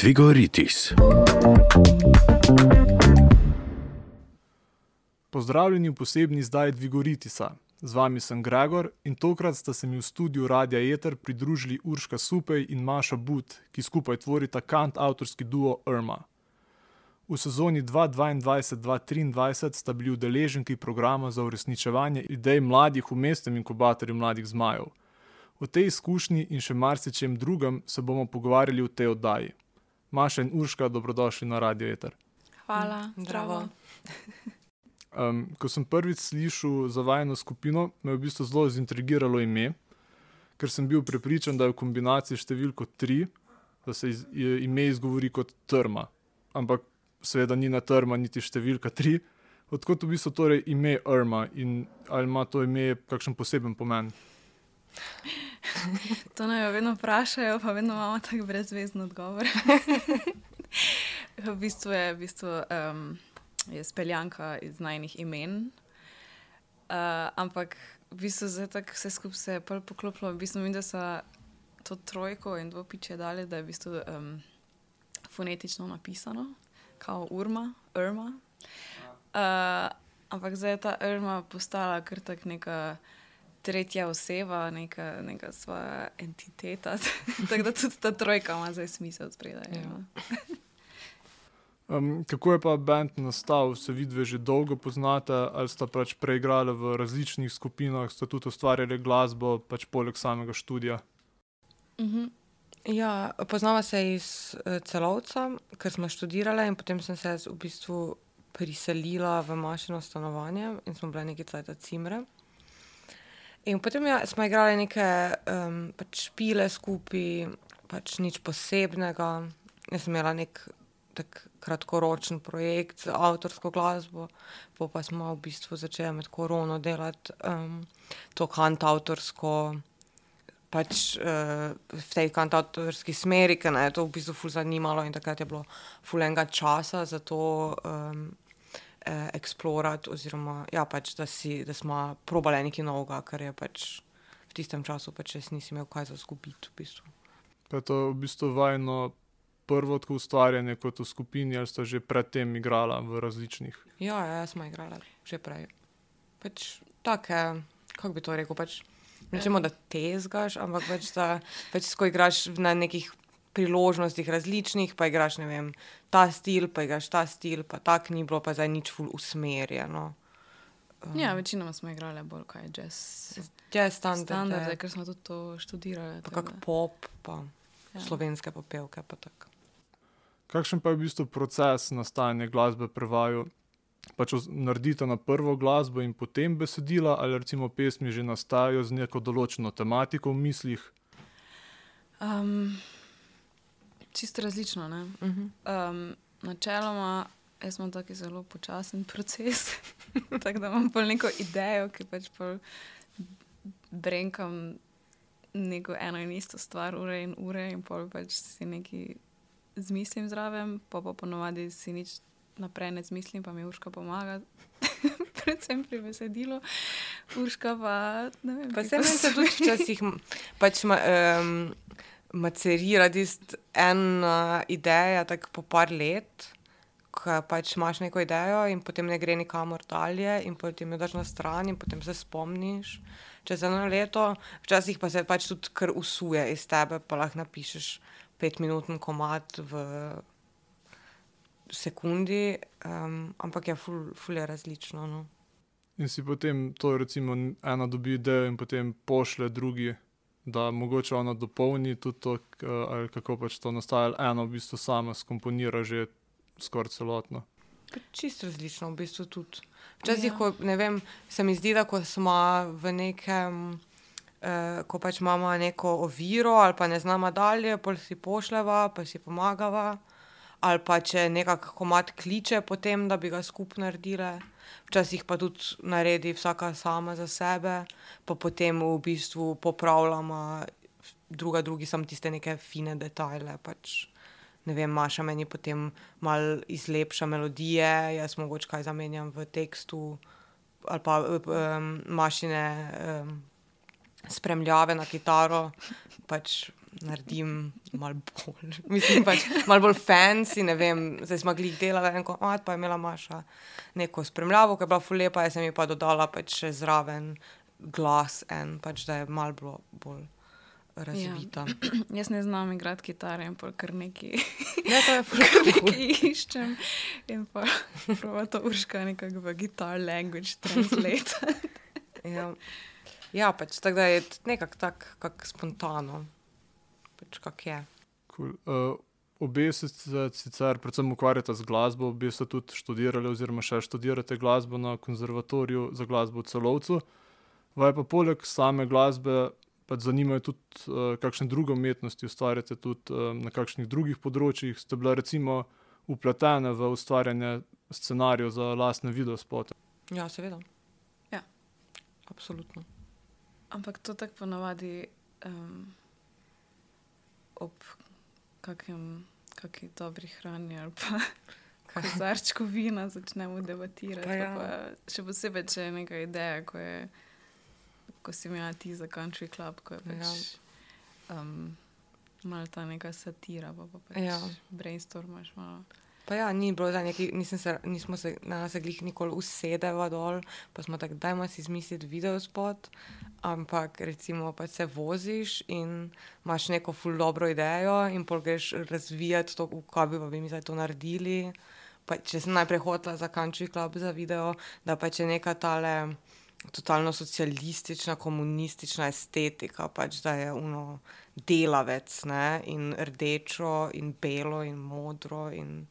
Tvigoritis. Pozdravljeni v posebni izdaji Dvigoritisa. Z vami sem Gregor in tokrat sta se mi v studiu Radia Eter pridružili Urška Supej in Maša But, ki skupaj tvorita kant avtorski duo Irma. V sezoni 2022-2023 sta bili udeleženki programa za uresničevanje idej mladih v mestnem inkubatorju mladih zmajev. O tej izkušnji in še marsičem drugem se bomo pogovarjali v tej oddaji. Maša in Urška, dobrodošli na Radio Eter. Hvala, Zdravo. Um, ko sem prvič slišal za vajno skupino, me je v bistvu zelo zintrigiralo ime, ker sem bil prepričan, da je v kombinaciji številko 3, da se iz, je, ime izgovori kot trma. Ampak seveda ni na trma, niti številka 3. Odkot v bistvu torej ime Irma in ali ima to ime kakšen poseben pomen? To naj jo vedno vprašajo, pa vedno imamo tako brezvezen odgovor. v bistvu je, v bistvu, um, je speljanka iz najnih imen. Uh, ampak v bistvu zdaj tako vse skupaj se je pol poklopilo. V bistvu vidim, da so to trojko in dvopiče dali, da je v bistvu um, fonetično napisano, kao urma, urma. Uh, ampak zdaj je ta urma postala kar tak neka tretja oseba, neka, neka svoja entiteta. Tako da tudi ta trojka ima zdaj smisel spredaj. Ja. Um, kako je pa bend nastal, se vidi, že dolgo poznate, ali sta pač preigrali v različnih skupinah, sta tudi ustvarjali glasbo, pač poleg samega študija. Mhm. Ja, poznava se iz uh, celovca, ker smo študirali in potem sem se v bistvu priselila v mašino stanovanje in smo bili neki cajt cimre. In potem ja, smo igrali neke um, pač špile skupaj, pač nič posebnega. Jaz sem imela nek tak kratkoročen projekt z avtorsko glasbo, po pa smo v bistvu začeli med korono delati um, to kantautorsko pač uh, v tej kantautorski smeri, ker me je to v bistvu zanimalo in takrat je bilo ful enega časa za to um, eh, eksplorati, oziroma ja, pač, da, si, da smo probali nekaj novega, ker je pač v tistem času pač res nisem imel kaj za zgubiti. V bistvu. Je to v bistvu vajno prvo tako ustvarjanje kot v skupini, ali sta že predtem igrala v različnih. Ja, ja, jaz smo igrali že prej. Pač take, kako bi to rekel, pač, rečemo, da tezgaš, ampak pač, da pač, ko igraš na nekih priložnostih različnih, pa igraš, ne vem, ta stil, pa igraš ta stil, pa tak ni bilo, pa zdaj nič ful usmerjeno. Um, Ja, večinoma smo igrali bolj kaj jazz. Jazz standarde, Standarde, ker smo tudi to študirali. pa kak pop, pa ja. slovenske popevke, pa tako. Kakšen pa je v bistvu proces nastajanja glasbe pri vaju? Pač naredite na prvo glasbo in potem besedila, ali recimo pesmi že nastajajo z neko določeno tematiko v mislih. Um, čisto različno. Ne? Uh -huh. Um, načeloma, jaz imam taki zelo počasen proces, tako da imam pol neko idejo, ki pač pol brenkam neko eno in isto stvar, ure in ure, in pol pač si nekaj zmislim zraven, pa pa ponovadi si nič naprej ne zmislim, pa mi Urška pomaga. Predvsem pri besedilu, Urška pa ne vem. Pa se mi se tudi včasih pač ma, um, macerira ena ideja, tako po par let, ko pač imaš neko idejo in potem ne gre nikamor dalje in potem jo daš na stran in potem se spomniš čez eno leto, včasih pa se pač tudi kar usuje iz tebe, pa lahko napišeš petminuten komat v sekundi, um, ampak je ful, ful je različno. No. In si potem to, recimo, ena dobi idejo in potem pošle drugi, da mogoče ona dopolni tudi to, k- ali kako pač to nastaja, ena v bistvu sama skomponira že skoraj celotno. Pa Čisto različno, v bistvu tudi. Včasih, Ja. ko, ne vem, se mi zdi, da ko smo v nekem, eh, ko pač imamo neko oviro ali pa ne znamo dalje, pa si pošljeva, pa si pomagava. Ali pa če nekako komat kliče potem, da bi ga skupaj naredile, včasih pa tudi naredi vsaka sama za sebe, pa potem v bistvu popravljamo druga drugi samo tiste neke fine detajle. Pač. Ne vem, Maša meni potem malo izlepša melodije, jaz mogoče kaj zamenjam v tekstu, ali pa um, mašine um, spremljave na kitaro. Pač, naredim malo bolj, mislim, pač malo bolj fancy, ne vem, zdaj smo glih delali en komat, pa je imela Maša neko spremljavo, ki je bila fulepa, jaz sem ji pa dodala pač še zraven glas en, pač da je malo bilo bolj razvita. Ja. Jaz ne znam igrati kitare in pol kar neki, Ne, to je kar neki iščem. In pa prova to urška nekako v guitar language translate. Ja, ja pač tako da je nekako tako, kak spontano, pač kak je. Cool. Uh, obe se sicer- predvsem ukvarjata z glasbo, obe ste tudi študirali, oziroma še študirate glasbo na konzervatoriju za glasbo v celovcu. Vaj pa poleg same glasbe pač zanimajo tudi, uh, kakšne druge umetnosti ustvarjate, tudi uh, na kakšnih drugih področjih. Ste bila recimo upletene v ustvarjanje scenarijev za lastne videospote. Ja, seveda. Ja. Absolutno. Ampak to tako ponavadi um, ob kakem, kakšni dobri hrani ali pa kozarčku vina začnemo debatirati. Pa ja. Pa še posebej, če je neka ideja, ko, je, ko si imela ti za country club, ko je pač Ja. um, malo ta neka satira, pa, pa pač Ja. brainstormaš malo. Pa ja, ni bilo za neki, nisem se, nismo se na nas glih nikoli usedeva dol, pa smo tako, dajmo si izmisliti videospot, ampak recimo pa se voziš in imaš neko ful dobro idejo in pol greš razvijati to, kaj bi pa bi mi zdaj to naredili. Pa, če sem najprej hotela za country club za video, da pa če neka tale totalno socialistična, komunistična estetika, pač da je uno delavec ne? in rdečo in belo in modro in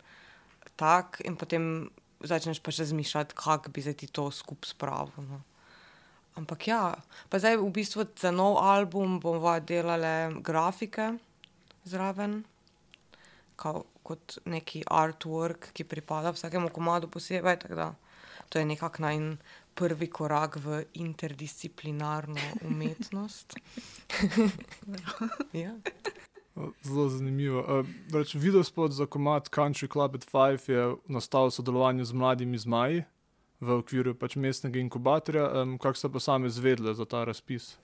tak, in potem začneš pač razmišljati, kako bi se ti to skupaj spravil. No. Ampak ja, pa zdaj v bistvu za nov album bomo delali grafike zraven, kao, kot neki artwork, ki pripada vsakemu komadu posebej. da To je nekako najn prvi korak v interdisciplinarno umetnost. ja. Zelo zanimivo. Uh, reč, videospot za komat Country Club at Five je nastal v sodelovanju z mladimi zmaji v okviru pač mestnega inkubatorja. Um, kako ste pa sami izvedeli za ta razpis?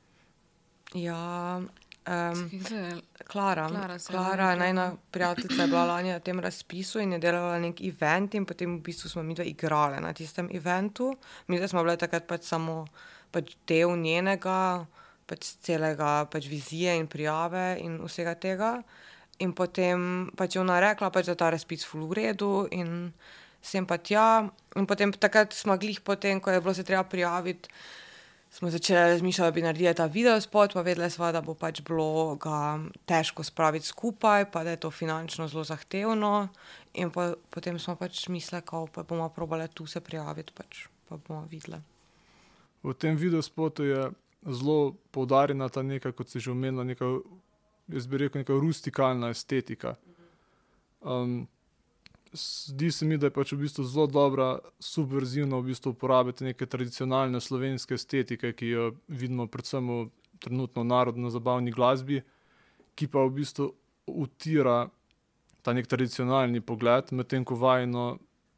ja um, je? Klara, Klara je Klara lani najna prijateljica je bila lani na tem razpisu in je delala nek event in potem v bistvu smo mi dve igrali na tistem eventu. Mi smo bile takrat pač samo pač del njenega, pač celega pač vizije in prijave in vsega tega. In potem pač je ona rekla, pač, da je ta razpis v redu in sem pa tja. In potem takrat smo glih potem, ko je bilo se treba prijaviti, smo začeli razmišljati, da bi naredili ta videospot, pa vedeli smo, da bo pač bilo ga težko spraviti skupaj, pa da je to finančno zelo zahtevno. In pa, potem smo pač mislili, da bomo probali tu se prijaviti, pač, pa bomo videli. V tem videospotu je zelo poudarjena ta neka, kot si že omenila, neka, jaz bi rekel, neka rustikalna estetika. Um, zdi se mi, da je pač v bistvu zelo dobra, subverzivna v bistvu uporabiti neke tradicionalne slovenske estetike, ki jo vidimo predvsem v trenutno narodno-zabavni glasbi, ki pa v bistvu utira ta nek tradicionalni pogled, medtem ko vajno,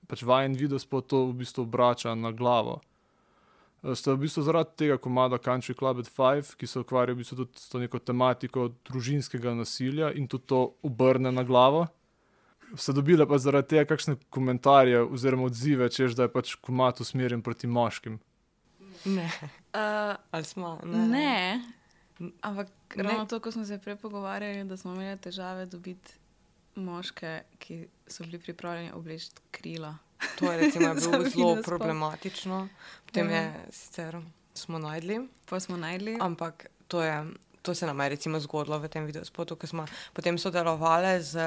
pač vajen videospot to v bistvu obrača na glavo. Ste v bistvu zaradi tega komada Country Club at Five, ki se ukvarja v bistvu tudi s to neko tematiko družinskega nasilja in tudi to obrne na glavo. Ste dobili pa zaradi tega kakšne komentarje oziroma odzive, češ da je pač komat usmerjen proti moškim. Ne, Uh, ali smo? ne. ne. Ampak Ne. ravno to, ko smo se prej pogovarjali, da smo imeli težave dobiti moške, ki so bili pripravljeni obleči krila. To je recimo Za bilo zelo problematično. Potem Ja. je sicer smo najdli. Pa smo najdli. Ampak to, je, to se nam je recimo zgodilo v tem videospotu, ker smo potem sodelovali z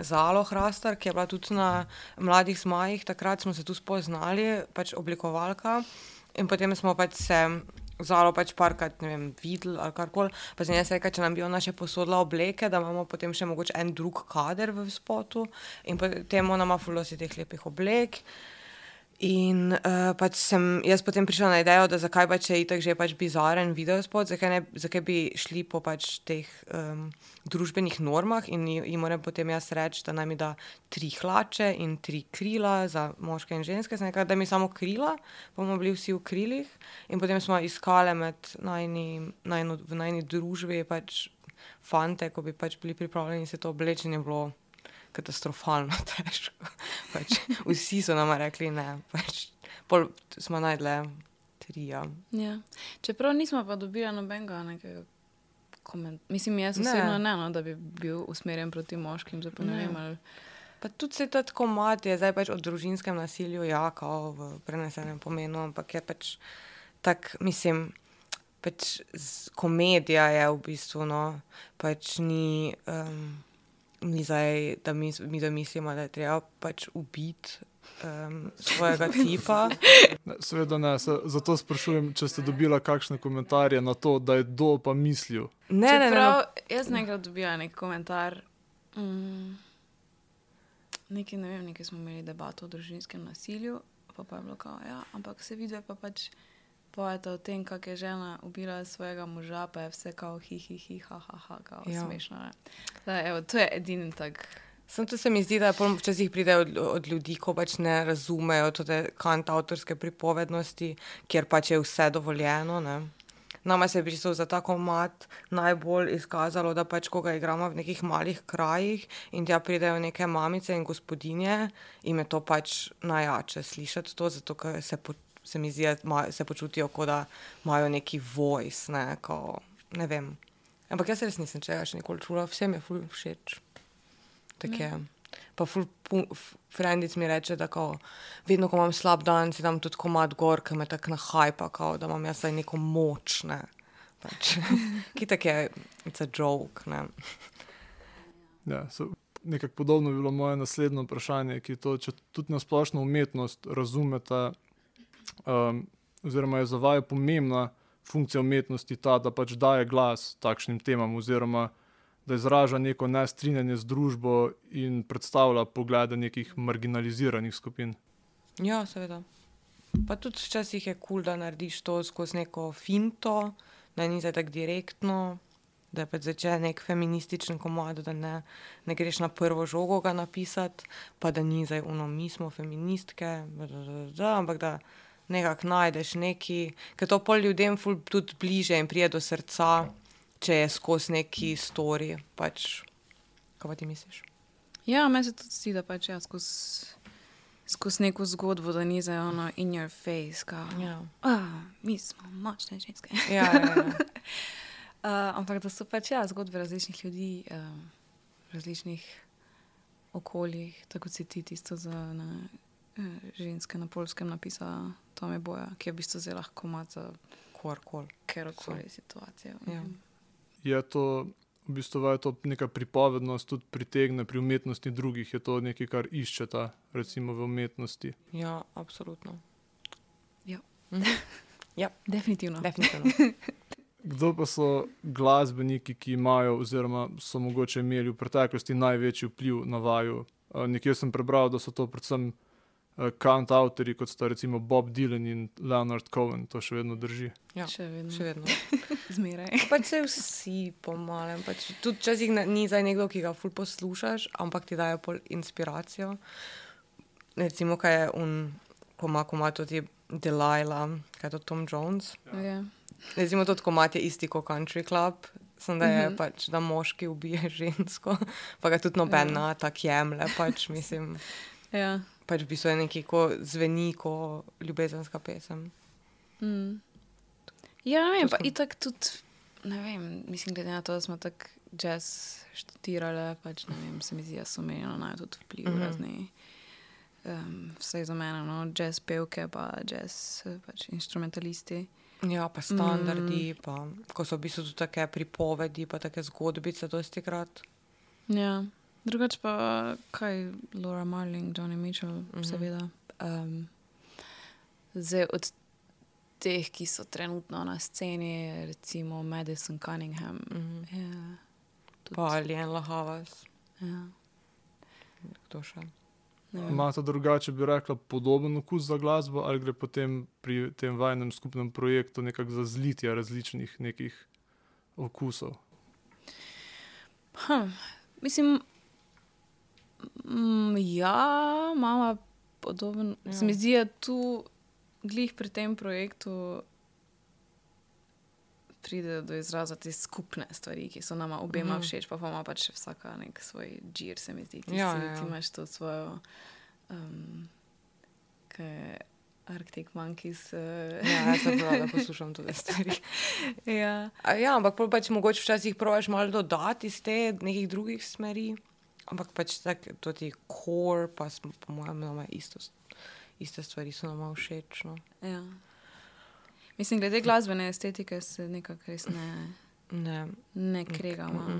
Zalo Hrastar, ki je bila tudi na Mladih zmajih, takrat smo se tu spoznali, pač oblikovalka. In potem smo pač se Zalo pač parkrat, ne vem, videli ali karkoli. Pa sem jaz rekel, če nam bi ona še posodila obleke, da imamo potem še mogoče en drug kader v spotu. In potem ona ima fulosi teh lepih oblek. In uh, pač sem jaz potem prišla na idejo, da zakaj pač je itak že pač bizaren videospot, zakaj, ne, zakaj bi šli po pač teh um, družbenih normah in ji ji moram potem jaz reči, da naj mi da tri hlače in tri krila za moške in ženske. Rekla, da mi samo krila, bomo bili vsi v krilih. In potem smo iskali med najni, najno, v najni družbi pač fante, ko bi pač bili pripravljeni se to obleči, je bilo katastrofalno težko. Pač, vsi so nam rekli, ne, pač, pol smo najdle tri. Ja. Ja. Čeprav nismo pa dobili nobenega nekega komentarja. Mislim, jaz osebno ne, no, da bi bil usmerjen proti moškim. Zdaj, pa ne. Ne Ne. vem, ali... Pa tudi se ta tako mat je zdaj pač o družinskem nasilju, ja, kao v prenesenem pomenu, ampak je pač tak, mislim, pač komedija je v bistvu, no, pač ni, um, ni zdaj, da mi, mi domislimo, da je treba pač ubiti um, svojega tipa. Ne, seveda ne, se, zato sprašujem, če ste dobila kakšne komentarje na to, da je kdo pa mislil. Ne, ne, ne, Čeprav no, jaz nekaj dobila nek komentar. Mm, nekaj, ne vem, nekaj smo imeli debato o družinskem nasilju, pa, pa je bilo kao, ja, ampak se vidi, pa pač pojete o tem, kako je žena ubila svojega moža, pa je vse kao hi, hi, hi, ha, ha, ha, kao Ja. smešno. Da, evo, to je edini tak. Sem to se mi zdi, da včasih pride od, od ljudi, ko pač ne razumejo te kant avtorske pripovednosti, kjer pač je vse dovoljeno. Ne. Nama se je bistvu za tako mat najbolj izkazalo, da pač, ko ga igramo v nekih malih krajih in tja pridejo neke mamice in gospodinje, jim je to pač najjače slišati to, zato ker se, po, se mi zdi, da se počutijo, kot da imajo neki voice, ne, ko, ne vem. Ampak jaz res nisem čega še nikoli čula, vsem je ful všeč. Tako je. Pa ful, frendic mi reče, da ko, vedno, ko imam slab dan, si dam tudi komad gor, ki me tako nahajpa, kao, da imam jaz zdaj neko moč. Ne. Pač, ki tako je, it's a joke. Ne. Ja, so, nekako podobno bi bilo moje naslednje vprašanje, ki je to, če tudi na splošno umetnost razumete, um, oziroma je za vaju pomembna funkcija umetnosti ta, da pač daje glas takšnim temam, oziroma da izraža neko nestrinjanje z družbo in predstavlja poglede nekih marginaliziranih skupin. Ja, seveda. Pa tudi včasih je kul, cool, da narediš to skozi neko finto, da ni zdaj tako direktno, da je pač začne nek feminističen komad, da ne, ne greš na prvo žogo napisati, pa da ni zdaj uno, mi smo feministke, da, da, da, da, ampak da nekako najdeš neki, ker to pol ljudem ful tudi bliže in prije do srca, če je skozi neki story, pač, kaj pa ti misliš? Ja, meni se tudi zdi, da pač ja, skozi skozi neko zgodbo, da ni za ono in your face, kao, Ja, ah, mi smo močne ženske. ja, ja. ja. Uh, ampak da so pač ja, zgodbe različnih ljudi, um, različnih okoljih, tako kot si ti tisto za eh, ženske na polskem napisala Tome Boja, ki je v bistvu zelo lahko mat za Korkoli. kjerkoli situacijo. Ja. Je to v bistvu vaja to neka pripovednost, tudi pritegne pri umetnosti drugih, je to nekaj, kar iščeta, recimo v umetnosti. Ja, absolutno. Ja. Mhm. Ja, Definitivno. definitivno. Kdo pa so glasbeniki, ki imajo, oziroma so mogoče imeli v preteklosti največji vpliv na vaju? Eh, Nekje sem prebral, da so to predvsem kant avtori, kot sta recimo Bob Dylan in Leonard Cohen, to še vedno drži. Ja, Še vedno. še vedno. Zmeraj. Pač se vsi pomalem. Pač tudi včasih ne- ni zdaj nekdo, ki ga ful poslušaš, ampak ti daje pol inspiracijo. Recimo, kaj je un, ko ima, ko ima tudi Delilah, kaj je to Tom Jones. Ja. Recimo, tudi ko imate isti kot Country Club. Sem, da je Mhm. pač, da moški ubije žensko, pa ga tudi nobena tako jemlje, pač mislim. Ja. Pač v bistvu je nekaj, ko zveni kot ljubezenska pesem. Mm. Ja, ne vem, To pa smo- itak tudi, ne vem, mislim, glede na to, da smo tako jazz študirali, pač ne vem, se mi zdi, da so imeli na tudi vpliv mm. -hmm. razni. Um, vsaj za mene, no, jazz pevke, pa jazz pač instrumentalisti. Ja, pa standardi, mm. pa ko so v bistvu tudi take pripovedi, pa take zgodbice, dosti krat. Ja, drugače pa kaj, Laura Marling, Johnny Mitchell, mm. -hmm. seveda. Um, zdaj od teh, ki so trenutno na sceni, recimo Madison Cunningham. Mhm. Ja, tudi, Pa Alien Lahavas, ja, kdo še. ne vem. Imate drugače, bi rekla, podoben okus za glasbo, ali gre potem pri tem vajnem skupnem projektu nekako za zlitje različnih nekih okusov? Hm, mislim, mm, ja, imamo podoben. Ja. Se mi zdi, da tu, glih pri tem projektu, pride do izraza te skupne stvari, ki so nama obema Mhm. všeč, pa pa ima pač vsaka nek svoj džir, se mi zdi. Ti, Ja, si, ja, ja. ti imaš to svojo, um, Arctic Monkeys. Uh, Ja, jaz sem prav, da poslušam tudi stvari. ja. A Ja, ampak pač mogoče včasih provaš malo dodati iz te nekih drugih smeri. Ampak pač tako, to ti core, pa smo, po mojem, nama isto, iste stvari so nama všeč. No. Ja. Mislim, glede glasbene estetike se nekako res ne, Ne, ne kregamo. Mhm.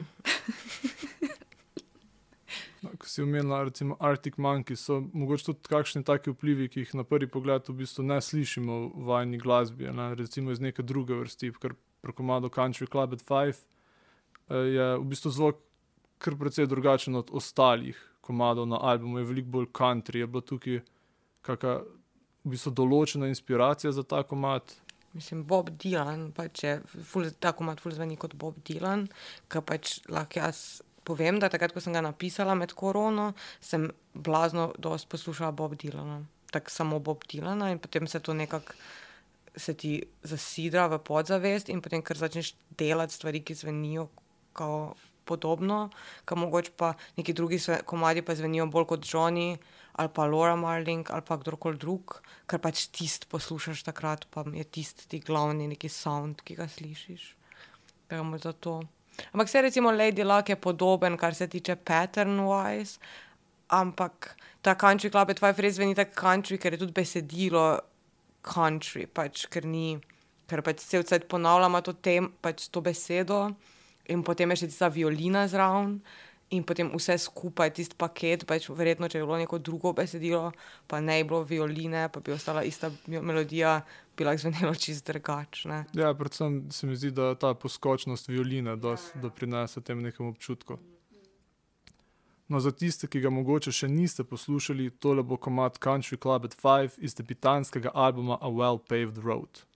No, Ko si omenila, recimo Arctic Monkey, so mogoče tudi kakšni taki vplivi, ki jih na prvi pogled v bistvu ne slišimo v vajni glasbi, ne? recimo iz neke druge vrsti, ker pri komadu Country Club at Five eh, je v bistvu zvok kar precej drugačen od ostalih komadov na albumu, je veliko bolj country, je bila tukaj kakšna v bistvu določena inspiracija za ta komad. mislim, Bob Dylan, pač je ful, tako mat ful zveni kot Bob Dylan, ki pač lahko jaz povem, da takrat, ko sem ga napisala med korono, sem blazno dost poslušala Bob Dylana. Tako samo Bob Dylana in potem se to nekako se ti zasidra v podzavest in potem, ker začneš delati stvari, ki zvenijo kao podobno, ka mogoče pa neki drugi sve- komadi pa zvenijo bolj kot Johnny ali pa Laura Marling ali pa kdorkoli drug, ker pač tist poslušaš takrat, pa je tist ti glavni neki sound, ki ga slišiš. Tako morda to. Ampak se recimo Lady Luck je podoben, kar se tiče pattern-wise, ampak ta country club je tvoj res zveni tako country, ker je tudi besedilo country, pač, ker ni, ker pač cel cel cel ponavljamo to, tem, pač to besedo in potem je še tista violina zraven. In potem vse skupaj, tisti paket, pač verjetno, če je bilo neko drugo besedilo, pa ne bi bilo violine, pa bi ostala ista melodija, bi lahko zvenelo čist drugačne. Ja, predvsem se mi zdi, da ta poskočnost violine dosti doprinese tem nekemu občutku. No, za tiste, ki ga mogoče še niste poslušali, tole bo komat Country Club at Five iz debitanskega albuma A Well Paved Road.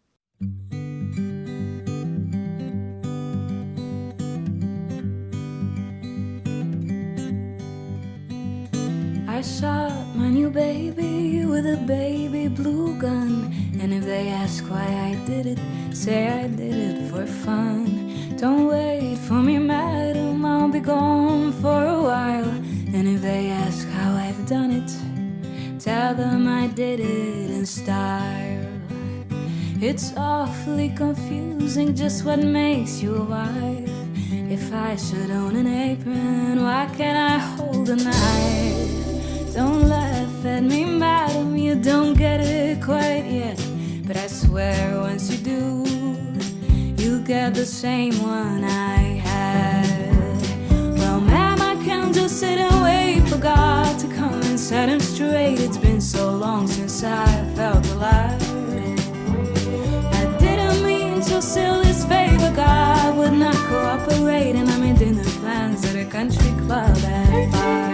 I shot my new baby with a baby blue gun. And if they ask why I did it, say I did it for fun. Don't wait for me, madam, I'll be gone for a while. And if they ask how I've done it, tell them I did it in style. It's awfully confusing just what makes you a wife. If I should own an apron, why can't I hold a knife? Don't laugh at me, madam, you don't get it quite yet. But I swear once you do, you'll get the same one I had. Well, ma'am, I can't just sit and wait for God to come and set him straight. It's been so long since I felt alive. I didn't mean to seal this favor. God would not cooperate, and I made dinner plans at a country club at five.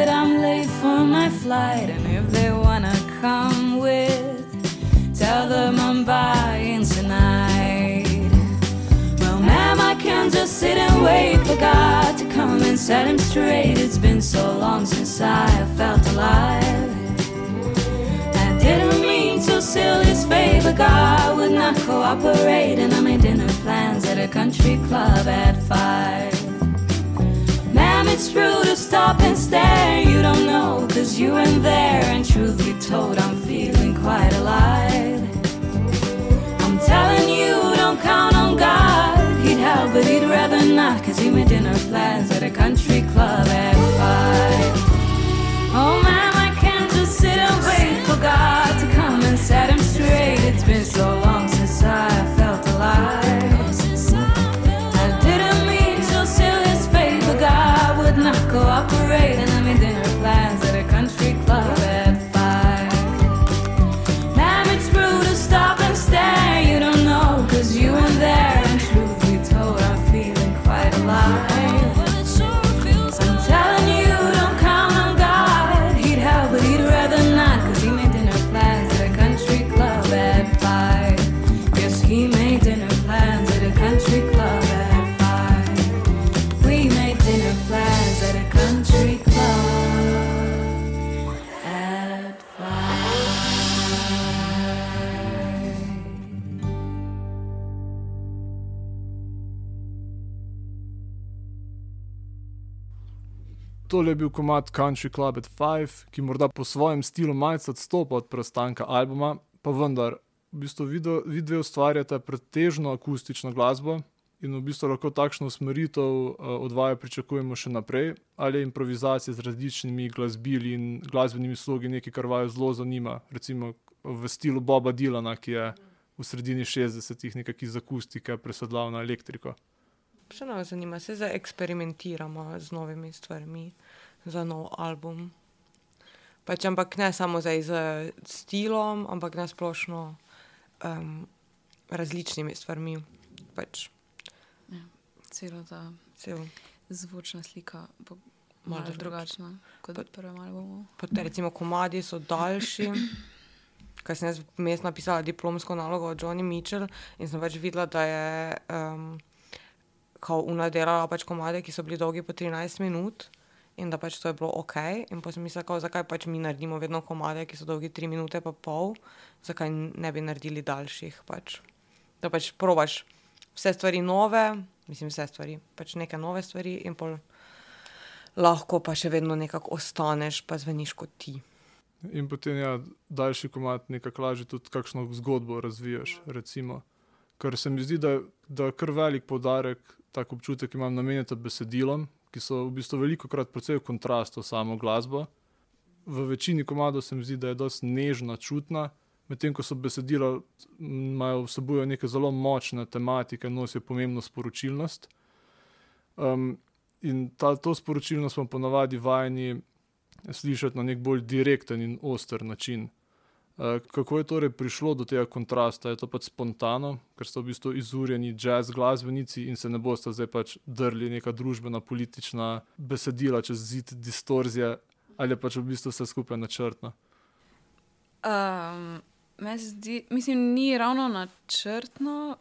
That I'm late for my flight, and if they wanna come with, just sit and wait for God to come and set him straight. It's been so long since I felt alive. I didn't mean to seal this favor. God would not cooperate, and I made dinner plans at a country club at five. Ma'am, it's rude to stop and stare. You don't know, cause you weren't there. And truth be told, I'm feeling quite alive. I'm telling you, don't count but he'd rather not, cause he made dinner plans at a country club at five. Oh, ma'am, I can't just sit and wait for God to come and set him straight. It's been so long since I felt alive. I didn't mean to seal his favor. God would not cooperate, and I made dinner Tole je bil komat Country Club at Five, ki morda po svojem stilu malce odstopa od preostanka albuma, pa vendar, v bistvu vidve ustvarjate pretežno akustično glasbo in v bistvu lahko takšno usmeritev uh, odvaja pričakujemo še naprej, ali je improvizacija z različnimi glasbili in glasbenimi slogi nekaj, kar vaju zelo zanima, recimo v stilu Boba Dylana, ki je v sredini 60-ih nekaj iz akustike presedlal na elektriko. Nas zanima, se zdaj eksperimentiramo z novimi stvarmi za nov album. Pač, ampak ne samo zdaj z stilom, ampak na splošno um, različnimi stvarmi. Pač. Ja, celo ta Cel. zvočna slika bo Malo malo drugačna. kot v prvem albumu. Pa recimo, komadi so daljši. Ker sem jaz vmes napisala diplomsko nalogo od Johnny Mitchell in sem pač videla, da je um, kao Una delala pač komade, ki so bili dolgi po 13 minut in da pač to je bilo ok. In pa sem mislila, kao, zakaj pač mi naredimo vedno komade, ki so dolgi 3 minute pa pol, zakaj ne bi naredili daljših. Pač. Da pač probaš vse stvari nove, mislim vse stvari, pač neke nove stvari in pol lahko pa še vedno nekako ostaneš, pa zveniš kot ti. In potem ja, daljši komat nekako lažje tudi kakšno zgodbo razvijaš. Recimo. Ker se mi zdi, da, da je kar velik poudarek, tako občutek imam namenjen besedilom, ki so v bistvu veliko krat precej v kontrastu s samo glasbo. V večini komadov se mi zdi, da je dosti nežna, čutna, medtem ko so besedila, imajo vsebujejo neke zelo močne tematike, nosijo pomembno sporočilnost. Um, in ta, to sporočilnost smo ponavadi vajeni slišati na nek bolj direkten in oster način. Uh, kako je torej prišlo do tega kontrasta? Je to pač spontano, ker ste v bistvu izurjeni jazz glasbenici in se ne boste zdaj pač drli neka družbena, politična besedila čez zid distorzije, ali je pač v bistvu vse skupaj načrtno? Um, zdi, mislim, ni ravno načrtno,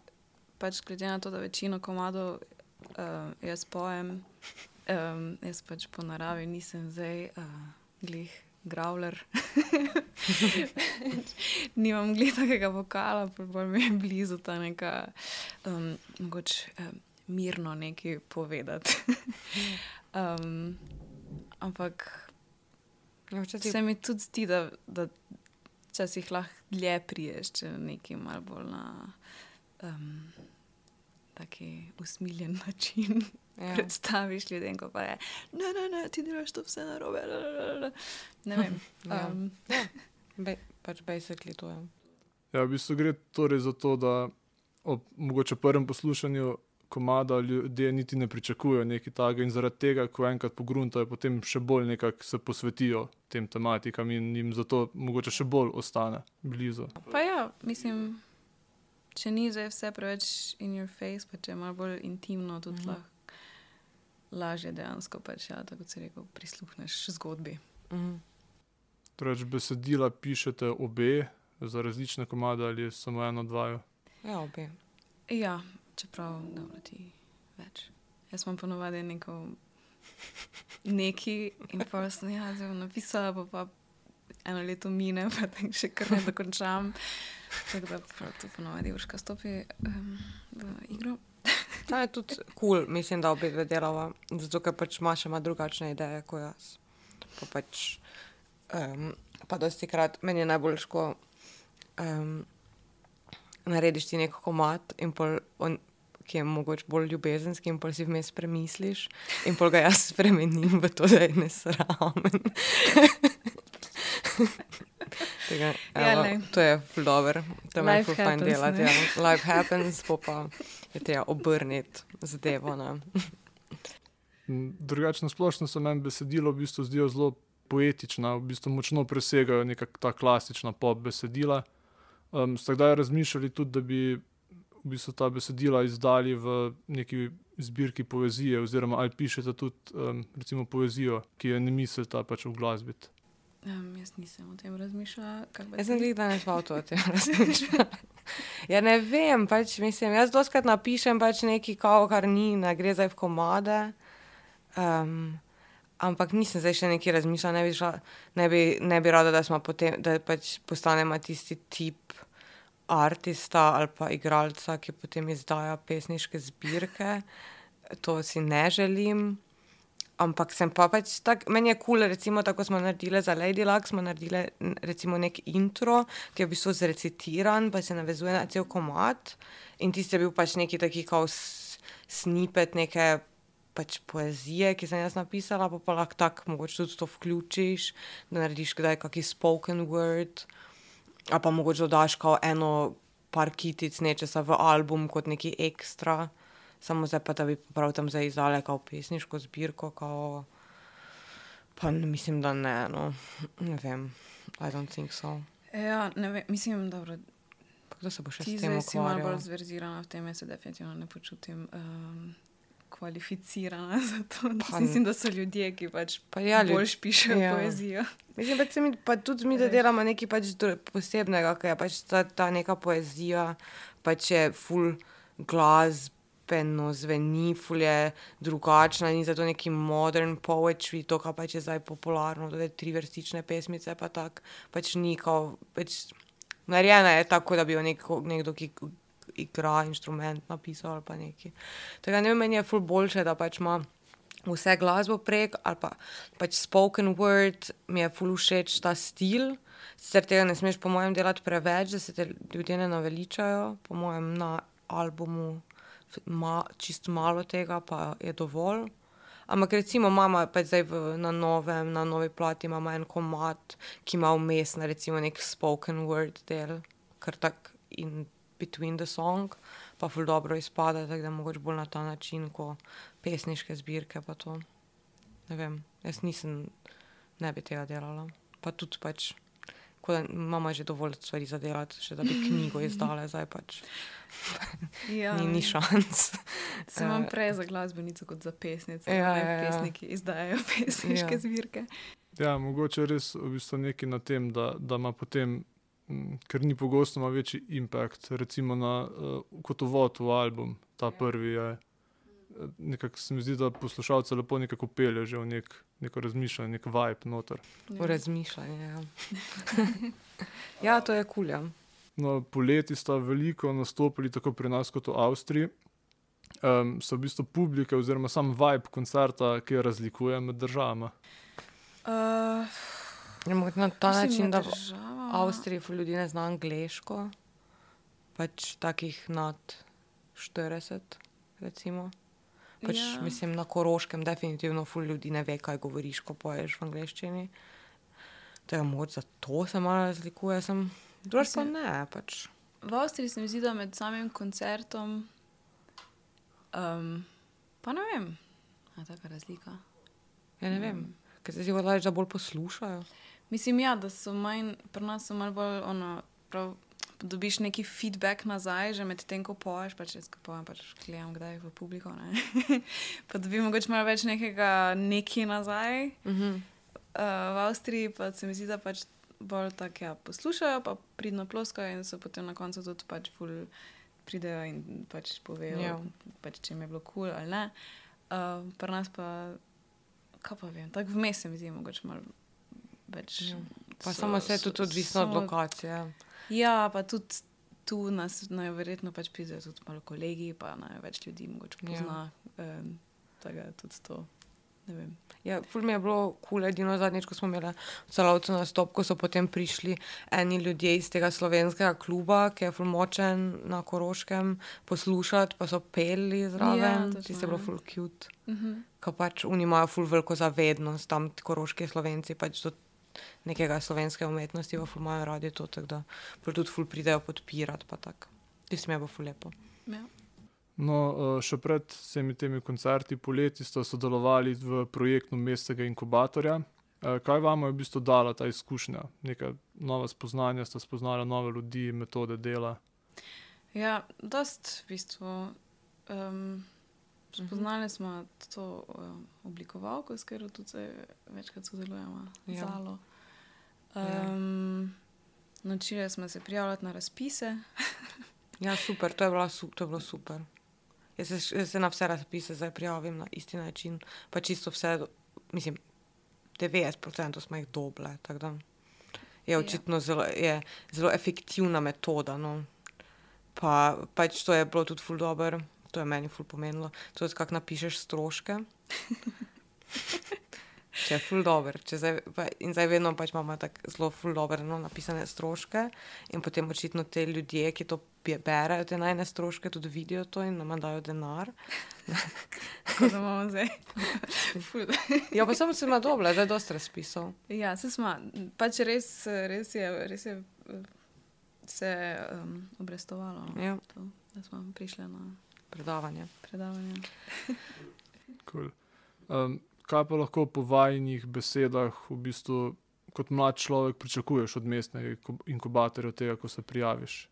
pač glede na to, da večino komadov uh, jaz pojem, um, jaz pač po naravi nisem zdaj uh, glih growler. Nimam glih takega vokala, bolj mi je blizu ta neka, um, mogoče um, mirno nekaj povedati. um, ampak Ja, včasih Se mi tudi zdi, da, da včasih lahko dlje priješ, če neki malo bolj na um, taki usmiljen način Ja. ja. predstaviš ljudem, ko pa je, ne, ne, ne, ti delaš to vse narobe. la, la, la, la." Ne vem. Ja. Um, Be, pač basically to je. Ja, v bistvu gre torej za to, da ob mogoče prvem poslušanju komada ljudje niti ne pričakujejo nekaj takega in zaradi tega, ko enkrat pogruntajo, potem še bolj nekako se posvetijo tem tematikam in jim zato mogoče še bolj ostane blizu. pa ja, mislim, če ni zdaj vse preveč in your face, pa če je malo bolj intimno, tudi Mhm. lahko lažje dejansko, pač, ja, tako kot si rekel, prisluhneš zgodbi. Mhm. Torej, besedila pišete obe za različne komade ali samo eno, dva. Ja, obe. Ja, čeprav dobro ti več. Jaz sem ponovadi neko neki in pa sem ja, bom napisala, pa, pa eno leto mine, pa tako še kar ne dokončam. Tako da prav to ponovadi vrška stopi um, v igro. Ta je tudi kul, cool, mislim, da obe dve delava, zato ker pač Maša ima drugačne ideje kot jaz. Pa pač, um, pa dosti krat meni je najbolj ško, um, narediš ti neko komat in pol on, ki je mogoče bolj ljubezenski in pol si vmes premisliš in pol ga jaz spremenim v to, da je nesramen. Tega, Ja, evo, glej. To je dober, to je fajn delati. Ja. Life happens, po pa je treba obrniti zadevo. Ne. Drugačno splošno se meni besedilo v bistvu zdijo zelo poetična, v bistvu močno presegajo neka ta klasična pop besedila. Um, ste kdaj razmišljali tudi, da bi v bistvu ta besedila izdali v neki zbirki poezije, oziroma ali pišete tudi um, recimo poezijo, ki jo ne mislite pač v glasbi. Um, jaz nisem o tem razmišljala. pa Jaz sem jih danes avtu o tem razmišljala. Ja, ne vem, pač mislim, jaz doskrat napišem pač nekaj, kao, kar ni, ne gre zdaj v komade. Um, ampak nisem zdaj še nekaj razmišljala, ne bi, šla, ne bi, ne bi rada, da, smo potem, da pač postanemo tisti tip artista ali pa igralca, ki potem izdaja pesniške zbirke. To si ne želim. Ampak sem pa pač tak, meni je kul, cool, recimo tako smo naredili za Lady Luck, smo naredili recimo nek intro, ki je v bistvu zrecitiran, pa se navezuje na cel komat. In tisti je bil pač neki taki kao s- snippet neke pač poezije, ki sem jaz napisala, pa pa lahko tako mogoče tudi to vključiš, da narediš kdaj kaki spoken word, a pa mogoče dodaš kao eno par kitic nečesa v album kot neki ekstra. Samo zdaj pa, da bi prav tam zdaj izdale kao pesniško zbirko, kao... Pa mislim, da ne, no. Ne vem. I don't think so. Ja, ne vem, mislim, dobro, Pa kdo se bo še ti s tem zdaj si malo bolj ukvarjal? zverzirana v tem, jaz se definitivno ne počutim um, kvalificirana za to. Pa Mislim, da so ljudje, ki pač Pa ja, ljud- bolj pišejo ja. poezijo. Mislim, pač mi, pa tudi mi, da delamo nekaj pač posebnega, ker je pač ta, ta neka poezija, pač je full glasbeno zveni, full je drugačna, ni zato neki modern poetry, to, kar pač je zdaj popularno, da je tri vrstične pesmice, pa tak, pač ni kao, pač narejena je tako, da bi jo neko, nekdo, ki igra inštrument napisal ali pa neki. Tako da ne vem, meni je full boljše, da pač ima vse glasbo prek ali pa pač spoken word, mi je ful všeč ta stil. Sicer tega ne smeš, po mojem, delati preveč, da se te ljudje ne naveličajo. Po mojem, na albumu ma, čist malo tega, pa je dovolj. Ampak recimo, mama pač zdaj v, na novem, na novi plati ima en komat, ki ima vmes, na recimo nek spoken word del, kar tak in between the song, pa ful dobro izpada, tako da mogoče bolj na ta način, ko pesniške zbirke pa to. Ne vem, jaz nisem, ne bi tega delala. Pa tudi pač, ko da imamo že dovolj stvari za delati, še da bi knjigo izdala, zdaj pač Ja, ni, ni šans. Se imam Eh, prej za glasbenico kot za pesnico. Ja, ja, ja. Pesniki izdajajo pesniške Ja. zbirke. Ja, mogoče res v bistvu nekaj na tem, da, da ima potem, m, ker ni pogosto, ima večji impact. Recimo na, uh, kot uvod v album, ta prvi je. eh, Nekako se mi zdi, da poslušalce lepo nekako pelje že v nek, neko razmišljanje, nek vibe noter. V razmišljanje. Ja, ja to je kulja. No, poleti sta veliko nastopili tako pri nas kot v Avstriji. Um, so v bistvu publike, oziroma sam vibe koncerta, ki razlikuje med državama. Uh, Ja, na ta način, da v Avstriji ljudi ne zna angliško, pač takih nad 40, recimo. Pač, Ja. Mislim, na koroškem definitivno ful ljudi ne ve, kaj govoriš, ko poješ v angleščini. To je moč, zato se malo razlikuje. Sem, drugač pa ne, pač. V Avstriji se mi zdi, da med samim koncertom, um, pa ne vem, je taka razlika. Ja, ne vem, ker se zdi, da bolj poslušajo. Mislim, ja, da so manj, pri nas so malo bolj ono, prav, dobiš neki feedback nazaj, že med tem, ko poješ, pač jaz ko pojem, pač gledam kdaj v publiko, pa dobim mogoče malo več nekega neki nazaj. Mhm. Uh, v Avstriji pa se mi zdi, da pač bolj tako ja, poslušajo, pa pridno ploskajo in so potem na koncu tudi pač ful pridejo in pač povejo, Ja. ja. pač, če jim je bilo kul cool ali ne. Uh, pri nas pa, kaj pa vem, tako vmes se mi zdi mogoče malo več. Ja. Pa so- samo se je tudi odvisno od so- lokacije. Ja, pa tudi tu nas najverjetno pač pridejo tudi malo kolegi, pa največ ljudi mogoče Ja. pozna. Ja. Um, tako da tudi to. Ja, ful mi je bilo kul, cool, edino zadnjič, ko smo imeli celovcu nastop, ko so potem prišli eni ljudje iz tega slovenskega kluba, ki je ful močen na Koroškem, poslušati, pa so peli Ja, zraven, točno, ti se bilo ja. ful cute. Uh -huh. Ko pač oni imajo ful veliko zavednost, tam koroški slovenci pač do nekega slovenske umetnosti, pa ful imajo radi to, tako da tudi ful pridejo podpirati, pa tako. Tisto mi je bilo ful lepo. ja. No, eh, še pred vsemi temi koncerti poleti ste sodelovali v projektu Mestnega inkubatorja. Eh, Kaj vam je v bistvu dala ta izkušnja? Neka nova spoznanja, ste spoznali nove ljudi, metode dela. Ja, dost v bistvu. Um, spoznali smo to um, oblikovalko, s katero tudi večkrat sodelujemo, Ja. ja. zalo. Ja. Um, Naučili smo se prijavljati na razpise. Ja, super, to je, bila, su- to je bilo super. Jaz se, jaz se na vse razpise zdaj prijavim na isti način, pa čisto vse, mislim, 90% smo jih doble. Je Ja. očitno zelo, je zelo efektivna metoda. No. Pa pač to je bilo tudi ful dobro, to je meni ful pomenilo. Tudi kako napišeš stroške. če je ful dober. Zdaj, pa, in zdaj vedno pač imamo tako zelo ful dober no, napisane stroške in potem očitno te ljudje, ki to berejo, te najne stroške, tudi vidijo to in nam dajo denar. Tako da imamo zdaj. Ja, pa samo se ima dobro, zdaj je dosti razpisov. ja, se smo. Pač res, res je, res je se um, obrestovalo. No, Ja. to, da smo prišli na Predavanje. predavanje. Cool. Um, kaj pa lahko po vajnih besedah, v bistvu, kot mlad človek, pričakuješ od mestnega inku- inkubatorja, od tega, ko se prijaviš?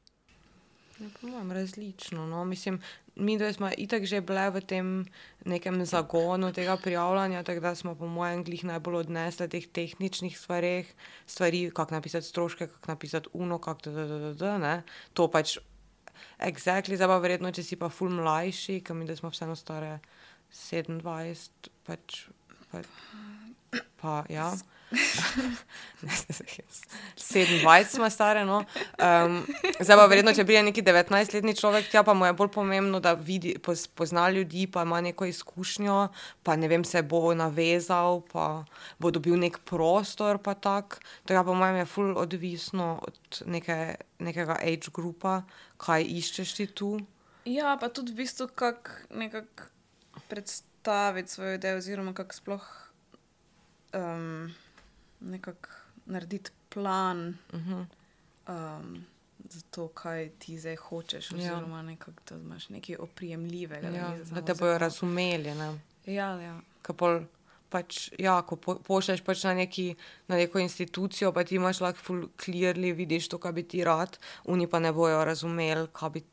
Ja, po mojem, različno. No. Mislim, mi dve smo itak že bile v tem nekem zagonu tega prijavljanja, tako da smo, po mojem, glih najbolj odnesli teh tehničnih stvareh, stvari, kako napisati stroške, kako napisati uno, kako da, da, da, da, ne. To pač, exactly, zdaj pa verjetno, če si pa ful mlajši, ker mi da smo vseeno stare 27, pač, pa, pa ja. 27 smo stare, no. Um, zdaj pa verjetno, če pride neki 19-letni človek, tja pa mu je bolj pomembno, da vidi, poz- pozna ljudi, pa ima neko izkušnjo, pa ne vem, se bo navezal, pa bo dobil nek prostor, pa tak. Tega po mojem je ful odvisno od neke, nekega age grupa, kaj iščeš ti tu. Ja, pa tudi v bistvu, kako nekako predstaviti svojo idejo, oziroma kako sploh um, nekako narediti plan Uh -huh. um, za to, kaj ti zdaj hočeš, Ja. oziroma nekako, da imaš nekaj oprijemljivega. ja, da samo te bojo razumeli. Ne? Ja, ja. Ko pol, pač, ja, ko po, pošlješ pač na, neki, na neko institucijo, pa ti imaš lahko ful clearly, vidiš to, kar bi ti rad, oni pa ne bojo razumeli, kaj, bi,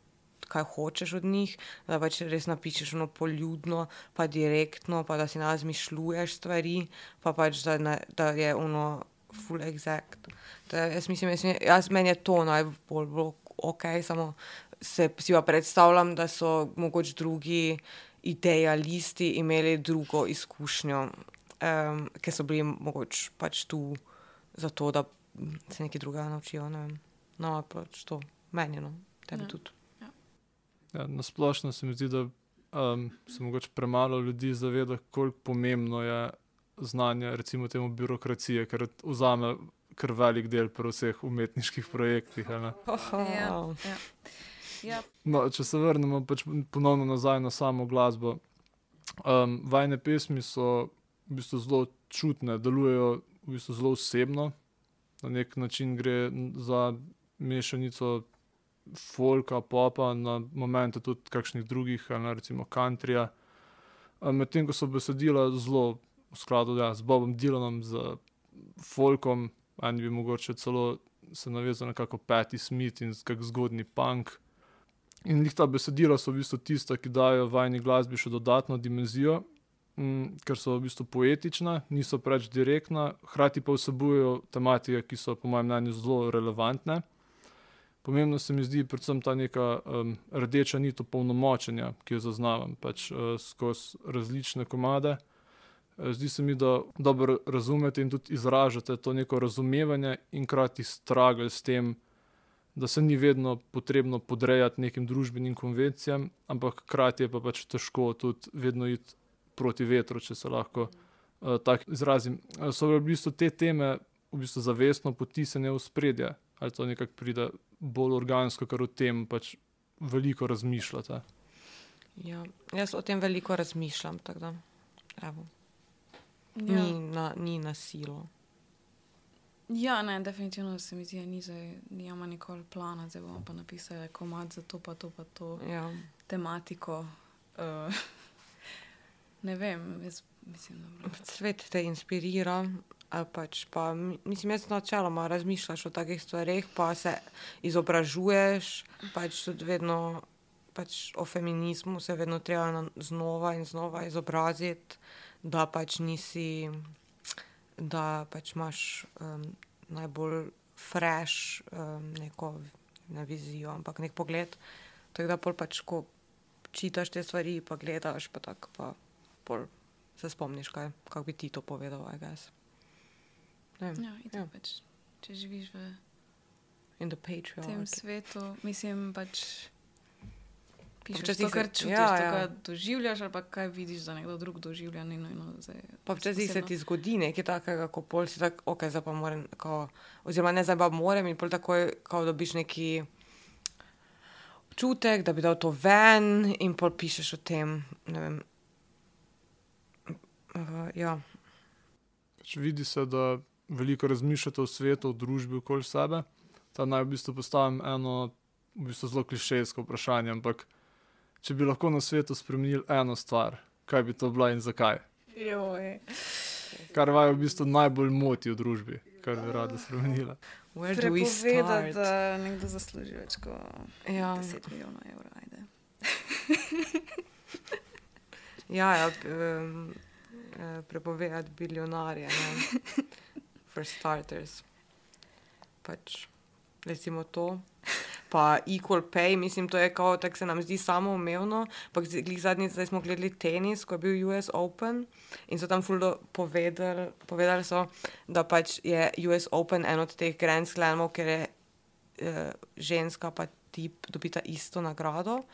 kaj hočeš od njih, da pač res napišeš ono poljudno, pa direktno, pa da si ne razmišljuješ stvari, pa pač da, ne, da je ono full exact. Da, jaz mislim, jaz, jaz, meni je to najbolj bilo ok, samo se si pa predstavljam, da so mogoče drugi idealisti imeli drugo izkušnjo, um, ker so bili mogoče pač tu zato, da se nekaj drugega naučijo. Ne vem. no, pač to meni, no, tebi Ja. tudi. Ja, na splošno se mi zdi, da um, se mogoče premalo ljudi zaveda, koliko pomembno je znanje, recimo temu birokracije, ker vzame kar velik del pri vseh umetniških projektih. ne. Ja, ja. ja. No, če se vrnemo pač ponovno nazaj na samo glasbo. Um, vajne pesmi so v bistvu zelo čutne, delujejo v bistvu zelo osebno. Na nek način gre za mešanico folka, popa, na momente tudi kakšnih drugih, ne, recimo countryja. Medtem ko so besedila zelo v skladu ja, z Bobom Dylanom, z folkom, eni bi mogoče celo se navezal na kako Patti Smith in kak zgodni punk. In njih ta besedila so v bistvu tista, ki dajo vajni glasbi še dodatno dimenzijo, m, ker so v bistvu poetična, niso preveč direktna, hkrati pa vsebujejo tematike, ki so po mojem mnenju zelo relevantne. Pomembno se mi zdi predvsem ta neka um, rdeča nit opolnomočenja, ki jo zaznavam pač, uh, skozi različne komade. Eh, Zdi se mi, da dobro razumete in tudi izražate to neko razumevanje in krati stragl s tem, da se ni vedno potrebno podrejati nekim družbenim konvencijam, ampak hkrati je pa pač težko tudi vedno iti proti vetru, če se lahko uh, tako izrazim. So v bistvu te teme v bistvu zavestno potisnjene v spredje, ali to nekako pride bolj organsko, ker o tem pač veliko razmišljate. Ja, jaz o tem veliko razmišljam, tako da evo, Ja. ni, na, ni na silo. ja, ne, definitivno se mi zdi, da ni nima nikoli plana, zdaj bomo pa napisali komad za to, pa to, pa to Ja. tematiko. Uh, ne vem, jaz mislim, da Svet te inspirira. Pač pa, mi- mislim, jaz načeloma razmišljaš o takih stvareh, pa se izobražuješ, pač tudi vedno pač o feminizmu se vedno treba na- znova in znova izobraziti, da pač nisi, da pač imaš um, najbolj fresh um, neko ne vizijo, ampak nek pogled. Tako da pol pač, ko čitaš te stvari, pa gledaš, pa tako pa pol se spomniš, kaj, kako bi ti to povedal, I guess. Ne ja, Ja. pač, če živiš v tem svetu, mislim pač. Pišeš to, kar se- čutiš, ja, ja, to, ja. kar doživljaš, ali pa kaj vidiš, da nekdo drug doživlja. Ni nujno, zdaj, Pa včasih se posebno. ti zgodi nekaj takega, ko pol si tako, ok, zdaj pa moram, kao, oziroma ne zdaj pa moram in pol takoj, ko dobiš neki občutek, da bi dal to ven in pol pišeš o tem, ne vem. Uh, ja, Pač vidi se, da veliko razmišljate o svetu, o družbi okoli sebe. Ta naj v bistvu postavim eno v bistvu zelo klišejsko vprašanje, ampak če bi lahko na svetu spremenili eno stvar, kaj bi to bila in zakaj? Joj. Kar vaju v bistvu najbolj moti v družbi, kar bi rada spremenila. where do we Prepovedati, start? da nekdo zasluži več kot Ja, 10 milijonov evrov. Ja, ja um, prepovedati biljonarje, ne, for starters. Pač, recimo to. Pa equal pay, mislim, to je kao, tako se nam zdi samoumevno. Ampak zdaj- glih zadnjič smo gledali tenis, ko je bil US Open in so tam fuldo povedali, povedali so, da pač je US Open en od teh Grand Slamov, ker je eh, ženska pa tip dobita isto nagrado.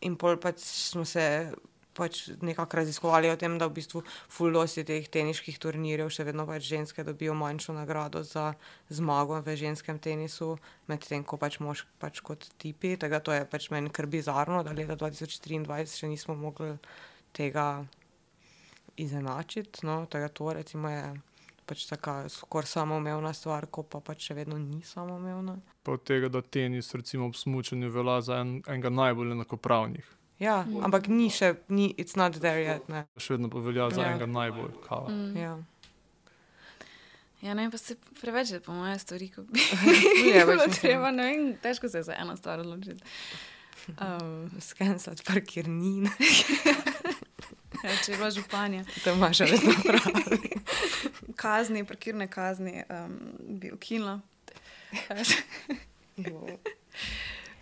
In pol pač smo se pač nekako raziskovali o tem, da v bistvu fuldosi teh teniških turnirjev še vedno pač ženske dobijo manjšo nagrado za zmago v ženskem tenisu, medtem ko pač mož pač kot tipi. Tega to je pač meni kar bizarno, da leta 2023 še nismo mogli tega izenačiti. No, tega to recimo je pač taka skoraj samoumevna stvar, ko pa pač še vedno ni samoumevna. Pa od tega, da tenis recimo ob smučanju velja za en, enega najbolj enakopravnih. Ja, ampak ni še, ni, it's not there yet. Ne. Še vedno velja za Ja. enega najbolj kava. Mm. Ja. Ja, ne, pa se preveč, je po moje stvari, ko bi Je, pač bilo treba, ne vem, težko se je za eno stvar odločiti. Um, Skenslati parkirnine, ja, če je bila županja, to imaš vedno prav. kazni, parkirne kazni um, bi ukinila.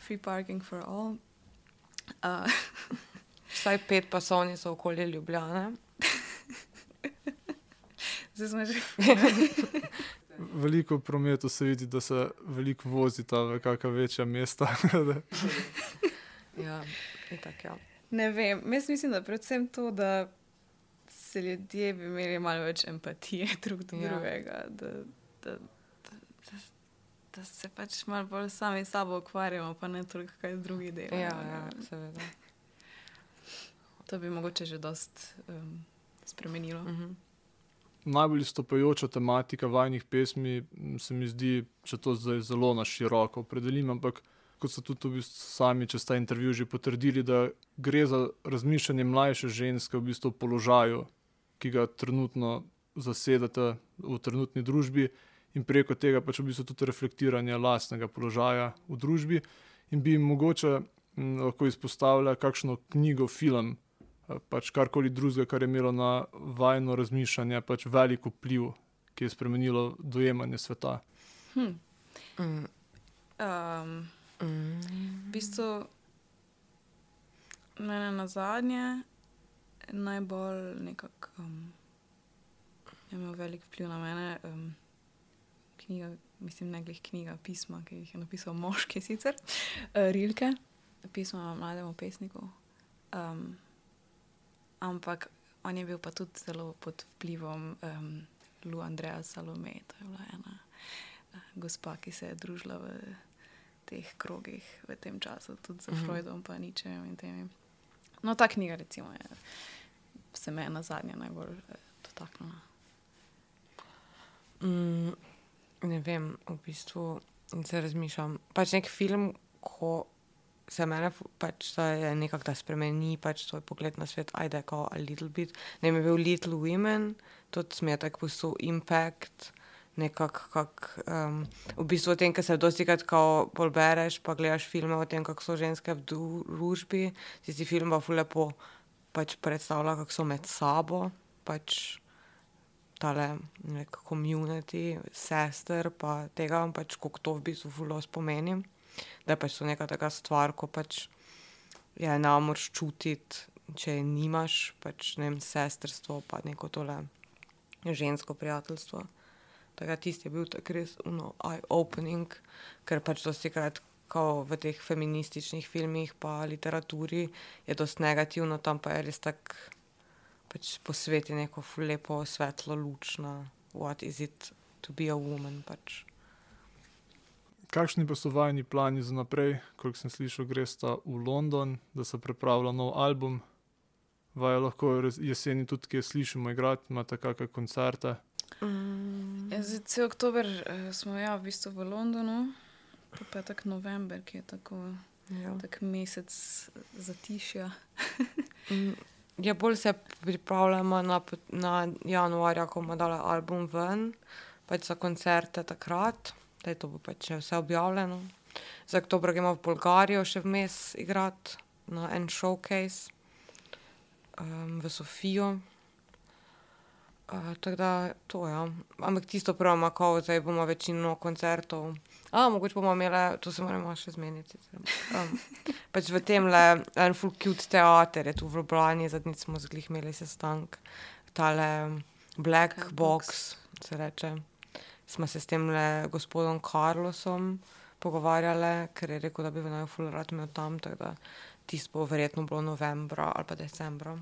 Free parking for all. Uh, Vsaj pet pasovnic okoli Ljubljane. zdaj smo že. Veliko prometu se vidi, da se veliko vozita v kakšna večja mesta. Ja, itak, ja. Ne vem, jaz mislim, da predvsem to, da se ljudje bi imeli malo več empatije drug do Ja. drugega, da, da, da, da, da se pač malo bolj sami s sabo ukvarjamo, pa ne toliko kaj drugi delajo. Ja, ja, seveda. To bi mogoče že dost um, spremenilo. Mhm. Najbolj izstopajoča tematika vajnih pesmi se mi zdi, če to zdaj zelo na široko opredelim, ampak kot so tudi v bistvu sami čez ta intervju že potrdili, da gre za razmišljanje mlajše ženske v bistvu v položaju, ki ga trenutno zasedate v trenutni družbi in preko tega pač v bistvu tudi reflektiranje lastnega položaja v družbi in bi jim mogoče m, lahko izpostavila kakšno knjigo, film, pač karkoli drugega, kar je imelo na vajno razmišljanje, pač velik vpliv, ki je spremenilo dojemanje sveta. Hm. Mm. Um, Mm. v bistvu, mene na zadnje najbolj nekako um, je imel velik vpliv na mene. Um, knjiga, mislim, ne glih knjiga, pisma, ki jih je napisal moški sicer, uh, Rilke, pisma mlademu pesniku. Um, ampak on je bil pa tudi zelo pod vplivom um, Lu Andreja Salome, to je bila ena uh, gospa, ki se je družila v teh krogih v tem času, tudi za Mhm. Freudom, pa ničem in temi. No, ta knjiga, recimo, je, se me je na zadnje najbolj eh, dotaknila. Mm, ne vem, v bistvu se razmišljam. Pač nek film, ko se mene fu- pač je nekako da spremeni pač tvoj pogled na svet, ajde, kao a little bit. Ne je bil Little Women, tudi smo tako pustil impact. Nekako, kak, um, v bistvu tem, kar se dosti krat bereš, pa gledaš filme o tem, kako so ženske v družbi. Tisti film pa fulepo pač predstavlja, kako so med sabo, pač tale nek community, sester, pa tega, pač kako to v bistvu fulo spomenim. Da je pač to neka taka stvar, ko pač ja, ne moreš čutiti, če je nimaš, pač ne vem, sestrstvo, pa neko tole žensko prijateljstvo. Tako da tisti je bil tako res uno, eye-opening, ker pač dosti krat ko v teh feminističnih filmih, pa literaturi je dosti negativno, tam pa je res tako pač posveti neko lepo svetlo luč na what is it to be a woman. Pač. Kakšni pa so vajni plani za naprej, kot sem slišal, gresta v London, da se pripravlja nov album. Vaj lahko jeseni tudi kje slišimo igrati, imate kakšne koncerte. Mm. Ja, zdaj, cel oktober uh, smo ja, v bistvu v Londonu, pa petek november, ki je tako Ja. tak mesec zatišja. Mm, Ja, bolj se pripravljamo na, na januarja, ko bomo dali album ven, pač za koncerte takrat, da je to bo pač vse objavljeno. Za oktober gremo v Bolgarijo še vmes igrati na en showcase um, v Sofijo. Uh, tako da to je. Ja. Ampak tisto pravimo, ko zdaj bomo večino koncertov. A, mogoče bomo imeli, to se moramo še zmeniti. Um, pač v tem le en full cute teater je tu v Ljubljani, zadnjič smo zglih imeli sestank, tale Black Black Box, se reče. Smo se s tem le gospodom Carlosom pogovarjali, ker je rekel, da bi naj full rad imel tam, tisto bo verjetno bilo novembra ali pa decembra.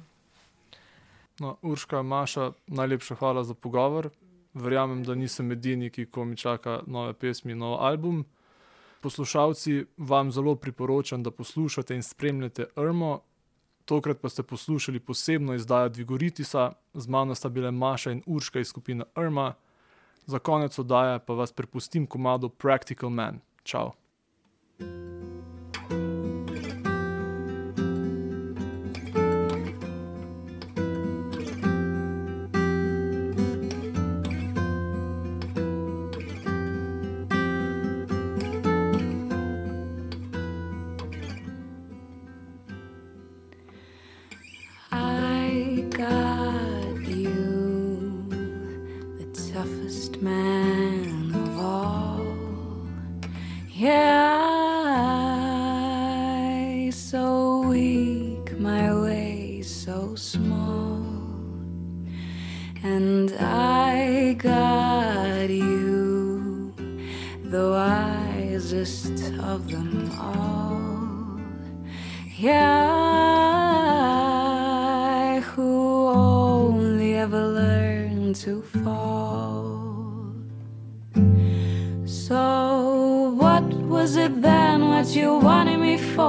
No, Urška, Maša, najlepša hvala za pogovor. Verjamem, da nisem edini, ki ko mi čaka nove pesmi, nov album. Poslušalci, vam zelo priporočam, da poslušate in spremljate Irmo. Tokrat pa ste poslušali posebno izdajo Dvigoritisa, z mano sta bile Maša in Urška iz skupine Irma. Za konec oddaje pa vas prepustim komado Practical Man. Ciao.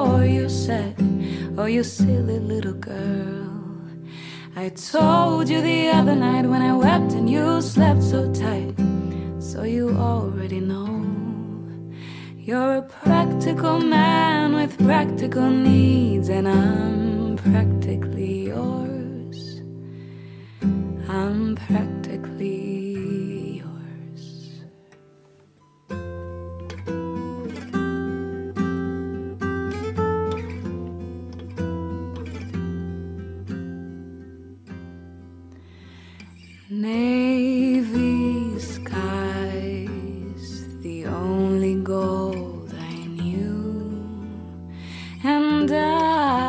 Me for? You said, Oh, you silly little girl. I told you the other night when I wept and you slept so tight. So, you already know. You're a practical man with practical needs, and I'm practically yours. I'm practically Navy skies, the only gold I knew, and I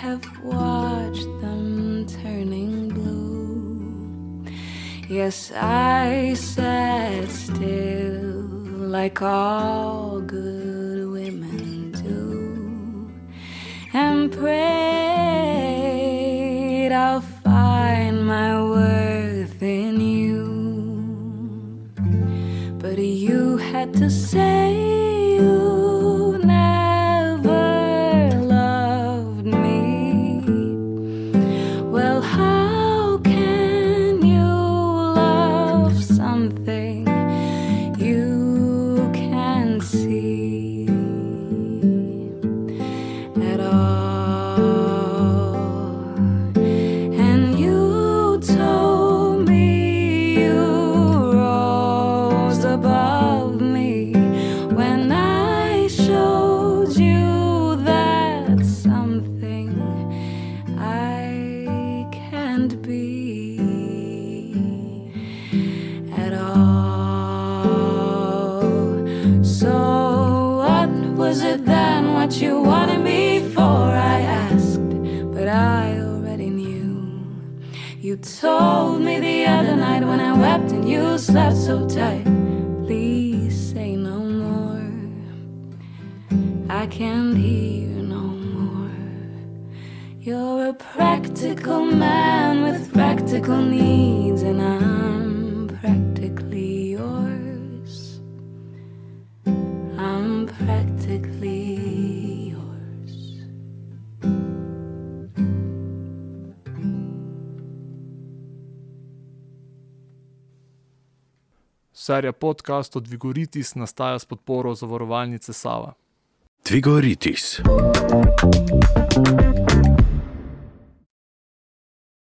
have watched them turning blue. Yes, I sat still like all good women do and prayed I'll my worth in you. But you had to say you never loved me. Well, how can you love something Serija podcastov Dvigoritis nastaja s podporo zavarovalnice Sava. Tvigoritis.